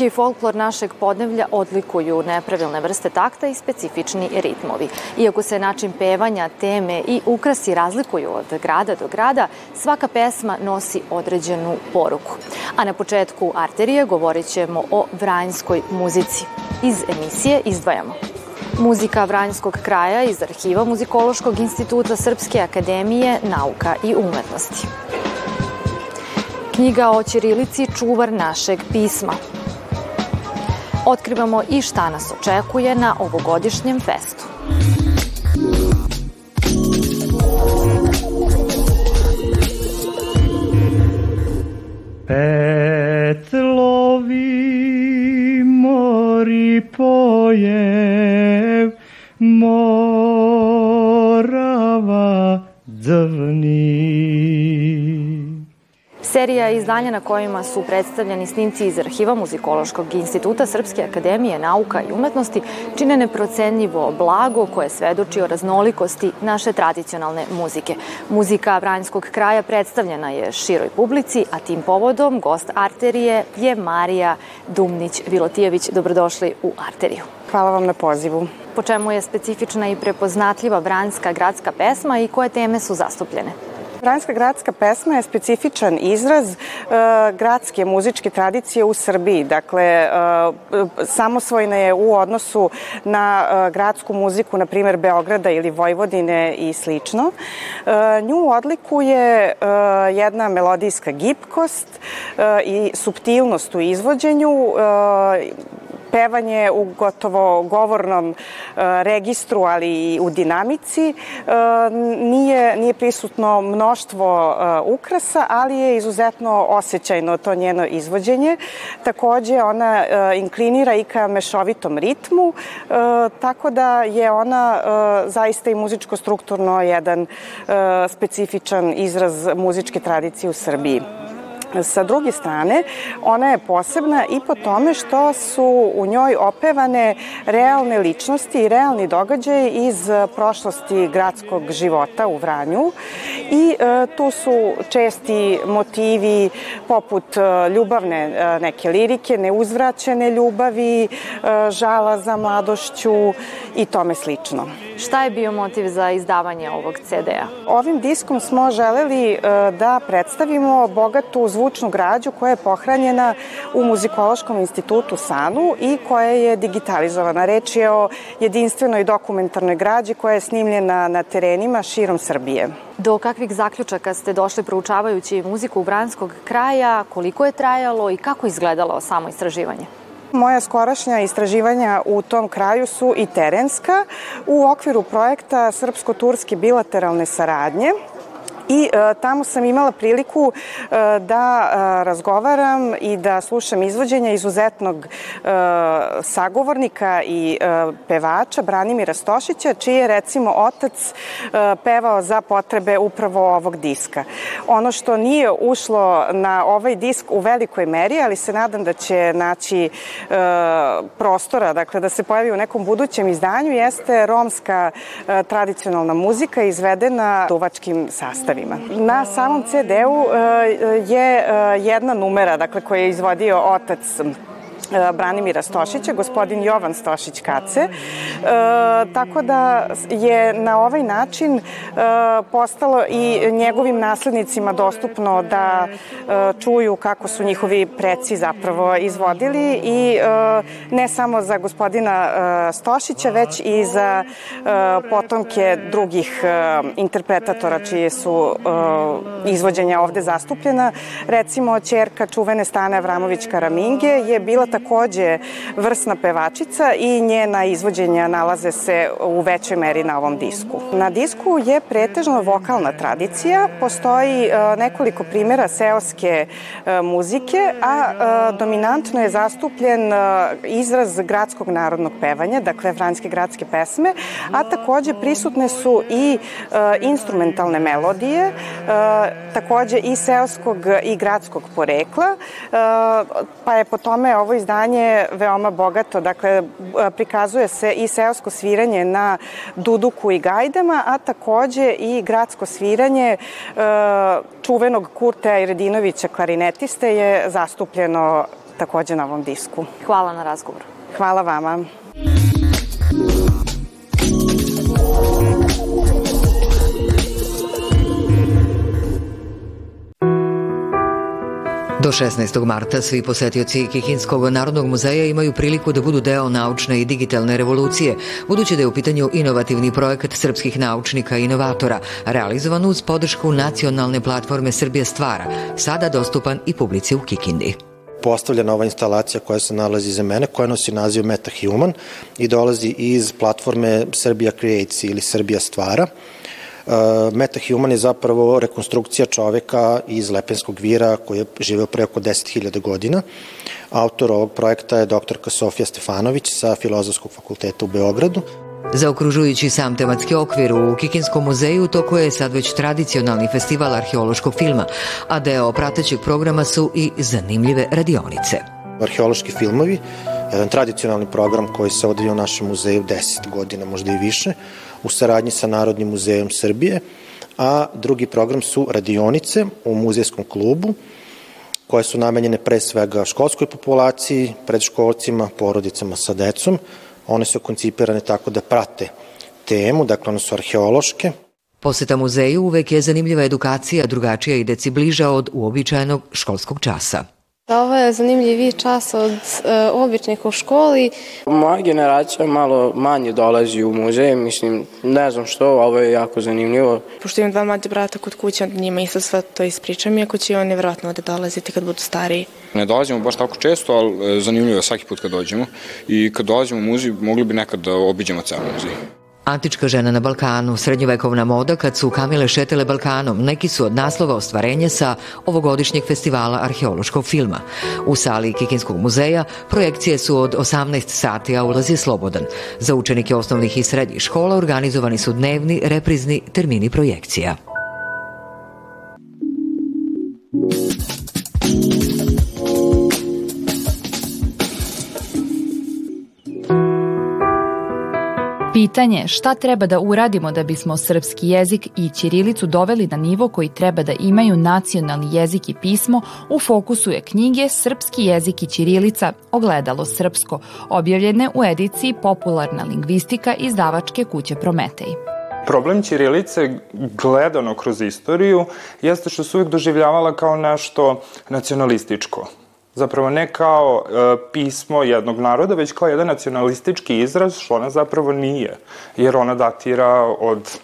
Muzički folklor našeg podnevlja odlikuju nepravilne vrste takta i specifični ritmovi. Iako se način pevanja, teme i ukrasi razlikuju od grada do grada, svaka pesma nosi određenu poruku. A na početku arterije govorit ćemo o vranjskoj muzici. Iz emisije izdvajamo Muzika Vranjskog kraja iz arhiva Muzikološkog instituta Srpske akademije nauka i umetnosti. Knjiga o Ćirilici čuvar našeg pisma. Otkrivamo i šta nas očekuje na ovogodišnjem festu. Petlovi Serija izdanja na kojima su predstavljeni snimci iz arhiva Muzikološkog instituta Srpske akademije nauka i umetnosti čine neprocenljivo blago koje svedoči o raznolikosti naše tradicionalne muzike. Muzika Vranjskog kraja predstavljena je široj publici, a tim povodom gost arterije je Marija Dumnić-Vilotijević. Dobrodošli u arteriju. Hvala vam na pozivu. Po čemu je specifična i prepoznatljiva vranjska gradska pesma i koje teme su zastupljene? Vranjska gradska pesma je specifičan izraz e, gradske muzičke tradicije u Srbiji. Dakle, e, samosvojna je u odnosu na e, gradsku muziku, na primer Beograda ili Vojvodine i slično. E, nju odlikuje e, jedna melodijska gipkost e, i subtilnost u izvođenju, e, pevanje u gotovo govornom e, registru, ali i u dinamici. E, nije, nije prisutno mnoštvo e, ukrasa, ali je izuzetno osjećajno to njeno izvođenje. Takođe, ona inklinira i ka mešovitom ritmu, tako da je ona zaista i muzičko-strukturno jedan specifičan izraz muzičke tradicije u Srbiji. Sa druge strane, ona je posebna i po tome što su u njoj opevane realne ličnosti i realni događaji iz prošlosti gradskog života u Vranju i e, tu su česti motivi poput e, ljubavne e, neke lirike, neuzvraćene ljubavi, e, žala za mladošću i tome slično. Šta je bio motiv za izdavanje ovog CD-a? Ovim diskom smo želeli e, da predstavimo bogatu zvučnu građu koja je pohranjena u Muzikološkom institutu SANU i koja je digitalizovana. Reč je o jedinstvenoj dokumentarnoj građi koja je snimljena na terenima širom Srbije. Do kakvih zaključaka ste došli proučavajući muziku Vranskog kraja, koliko je trajalo i kako izgledalo samo istraživanje? Moja skorašnja istraživanja u tom kraju su i terenska u okviru projekta Srpsko-Turske bilateralne saradnje i e, tamo sam imala priliku e, da e, razgovaram i da slušam izvođenja izuzetnog sagovornika i pevača Branimira Stošića, čiji je recimo otac pevao za potrebe upravo ovog diska. Ono što nije ušlo na ovaj disk u velikoj meri, ali se nadam da će naći prostora, dakle da se pojavi u nekom budućem izdanju, jeste romska tradicionalna muzika izvedena duvačkim sastavima stvarima. Na samom CD-u e, je e, jedna numera, dakle, koju je izvodio otac E, Branimira Stošića, gospodin Jovan Stošić Kace. E, tako da je na ovaj način e, postalo i njegovim naslednicima dostupno da e, čuju kako su njihovi preci zapravo izvodili i e, ne samo za gospodina e, Stošića, već i za e, potomke drugih e, interpretatora čije su e, izvođenja ovde zastupljena. Recimo, čerka čuvene Stane Avramović Karaminge je bila takođe vrsna pevačica i njena izvođenja nalaze se u većoj meri na ovom disku. Na disku je pretežno vokalna tradicija, postoji e, nekoliko primjera seoske e, muzike, a e, dominantno je zastupljen izraz gradskog narodnog pevanja, dakle franske gradske pesme, a takođe prisutne su i instrumentalne melodije, takođe i seoskog i gradskog porekla, pa je po tome ovo izdanje veoma bogato, dakle prikazuje se i seosko sviranje na duduku i gajdama, a takođe i gradsko sviranje čuvenog Kurtea Iredinovića klarinetiste je zastupljeno takođe na ovom disku. Hvala na razgovoru. Hvala vama. Do 16. marta svi posetioci Kikinskog narodnog muzeja imaju priliku da budu deo naučne i digitalne revolucije, budući da je u pitanju inovativni projekat srpskih naučnika i inovatora, realizovan uz podršku nacionalne platforme Srbija stvara, sada dostupan i publici u Kikindi postavljena ova instalacija koja se nalazi iza mene, koja nosi naziv MetaHuman i dolazi iz platforme Serbia Creates ili Srbija stvara. Uh, MetaHuman je zapravo rekonstrukcija čoveka iz Lepenskog vira koji je živeo pre oko 10.000 godina. Autor ovog projekta je doktorka Sofija Stefanović sa Filozofskog fakulteta u Beogradu. Zaokružujući sam tematski okvir u Kikinskom muzeju toko je sad već tradicionalni festival arheološkog filma, a deo pratećeg programa su i zanimljive radionice. Arheološki filmovi, jedan tradicionalni program koji se odvija u našem muzeju 10 godina, možda i više, u saradnji sa Narodnim muzejom Srbije, a drugi program su radionice u muzejskom klubu, koje su namenjene pre svega školskoj populaciji, predškolcima, porodicama sa decom. One su koncipirane tako da prate temu, dakle one su arheološke. Poseta muzeju uvek je zanimljiva edukacija, drugačija i deci bliža od uobičajenog školskog časa. Ovo je zanimljiviji čas od e, običnih u školi. Moja generacija malo manje dolazi u muzej, mislim, ne znam što, ovo je jako zanimljivo. Pošto imam dva mlađe brata kod kuće, onda njima isto sve to ispričam, iako će oni vjerojatno ovde dolaziti kad budu stariji. Ne dolazimo baš tako često, ali e, zanimljivo je svaki put kad dođemo. I kad dolazimo u muzej, mogli bi nekad da obiđemo ceo muzej. Antička žena na Balkanu, srednjovekovna moda kad su kamile šetele Balkanom, neki su od naslova ostvarenja sa ovogodišnjeg festivala arheološkog filma. U sali Kikinskog muzeja projekcije su od 18 sati, a ulaz je slobodan. Za učenike osnovnih i srednjih škola organizovani su dnevni, reprizni termini projekcija. Pitanje šta treba da uradimo da bismo srpski jezik i ćirilicu doveli na nivo koji treba da imaju nacionalni jezik i pismo u fokusu je knjige Srpski jezik i ćirilica Ogledalo srpsko, objavljene u ediciji Popularna lingvistika izdavačke kuće Prometej. Problem Ćirilice, gledano kroz istoriju, jeste što se uvijek doživljavala kao nešto nacionalističko zapravo ne kao e, pismo jednog naroda, već kao jedan nacionalistički izraz, što ona zapravo nije, jer ona datira od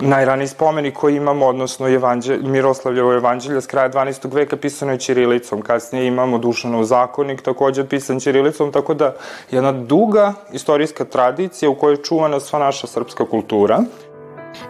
najraniji spomenik koji imamo, odnosno evanđel, Miroslavljevo evanđelje s kraja 12. veka pisano je Ćirilicom. Kasnije imamo Dušanov zakonik, takođe pisan Ćirilicom, tako da jedna duga istorijska tradicija u kojoj je čuvana sva naša srpska kultura.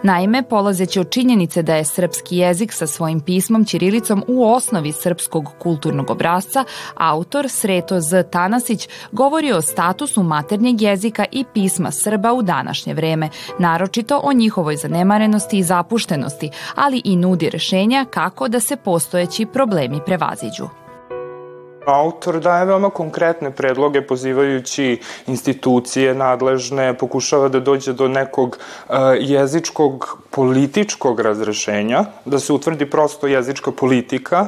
Naime, polazeći od činjenice da je srpski jezik sa svojim pismom Ćirilicom u osnovi srpskog kulturnog obrazca, autor Sreto Z. Tanasić govori o statusu maternjeg jezika i pisma Srba u današnje vreme, naročito o njihovoj zanemarenosti i zapuštenosti, ali i nudi rešenja kako da se postojeći problemi prevaziđu. Autor daje veoma konkretne predloge pozivajući institucije nadležne, pokušava da dođe do nekog uh, jezičkog političkog razrešenja, da se utvrdi prosto jezička politika,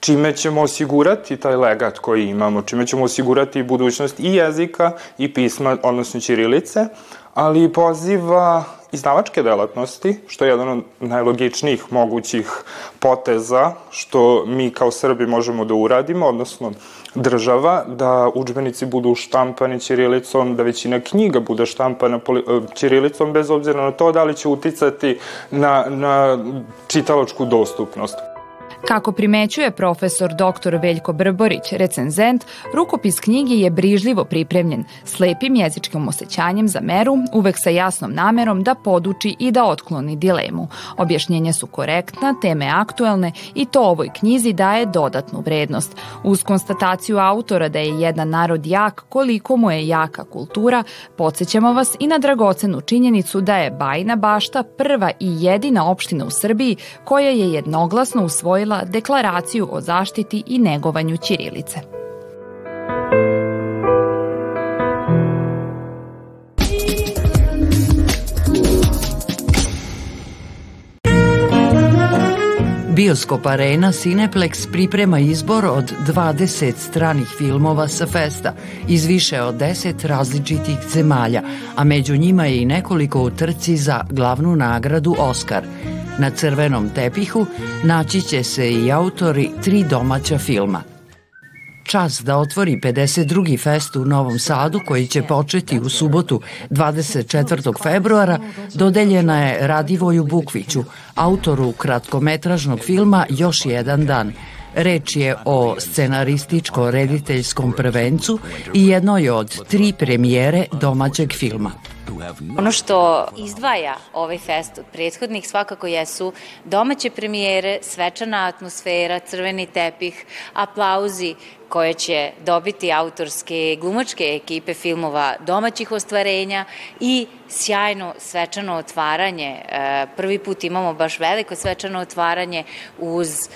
čime ćemo osigurati taj legat koji imamo, čime ćemo osigurati budućnost i jezika i pisma, odnosno ćirilice, ali poziva izdavačke delatnosti, što je jedan od najlogičnijih mogućih poteza što mi kao Srbi možemo da uradimo, odnosno država, da učbenici budu štampani ćirilicom, da većina knjiga bude štampana ćirilicom, bez obzira na to da li će uticati na, na čitalačku dostupnost. Kako primećuje profesor dr. Veljko Brborić, recenzent, rukopis knjige je brižljivo pripremljen, slepim jezičkim osjećanjem za meru, uvek sa jasnom namerom da poduči i da otkloni dilemu. Objašnjenja su korektna, teme aktuelne i to ovoj knjizi daje dodatnu vrednost. Uz konstataciju autora da je jedan narod jak koliko mu je jaka kultura, podsjećamo vas i na dragocenu činjenicu da je Bajna bašta prva i jedina opština u Srbiji koja je jednoglasno usvojila usvojila deklaraciju o zaštiti i negovanju Ćirilice. Bioskop Arena Cineplex priprema izbor od 20 stranih filmova sa festa iz više od 10 različitih zemalja, a među njima je i nekoliko u trci za glavnu nagradu Oscar. Na crvenom tepihu naći će se i autori tri domaća filma – čas da otvori 52. fest u Novom Sadu koji će početi u subotu 24. februara dodeljena je Radivoju Bukviću, autoru kratkometražnog filma Još jedan dan. Reč je o scenarističko-rediteljskom prvencu i jednoj od tri premijere domaćeg filma. Ono što izdvaja ovaj fest od prethodnih svakako jesu domaće premijere, svečana atmosfera, crveni tepih, aplauzi koje će dobiti autorske glumačke ekipe filmova domaćih ostvarenja i sjajno svečano otvaranje. E, prvi put imamo baš veliko svečano otvaranje uz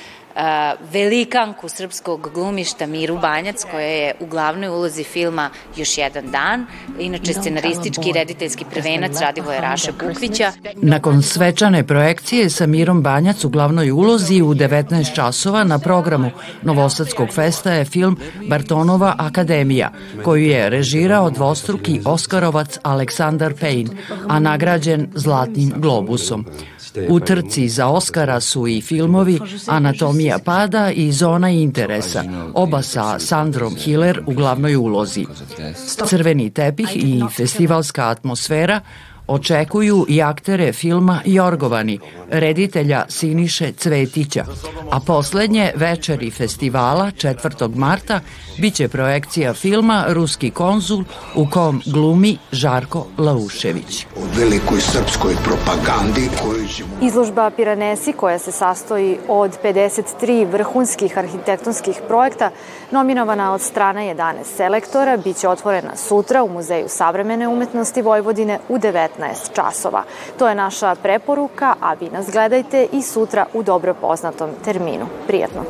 velikanku srpskog glumišta Miru Banjac, koja je u glavnoj ulozi filma Još jedan dan, inače scenaristički i rediteljski prvenac Radivoje Raše Bukvića. Nakon svečane projekcije sa Mirom Banjac u glavnoj ulozi u 19 časova na programu Novosadskog festa je film Bartonova Akademija, koju je režirao dvostruki Oskarovac Aleksandar Pejn, a nagrađen Zlatnim globusom. U trci za Oskara su i filmovi Anatomija pada i Zona interesa, oba sa Sandrom Hiller u glavnoj ulozi. Crveni tepih i festivalska atmosfera očekuju i aktere filma Jorgovani, reditelja Siniše Cvetića, a poslednje večeri festivala 4. marta biće projekcija filma Ruski konzul u kom glumi Žarko Laušević. O velikoj srpskoj propagandi koju ćemo... Izložba Piranesi koja se sastoji od 53 vrhunskih arhitektonskih projekta nominovana od strane 11 selektora biće otvorena sutra u Muzeju savremene umetnosti Vojvodine u 19 časova. To je naša preporuka, a vi nas gledajte i sutra u dobro poznatom terminu. Prijetno!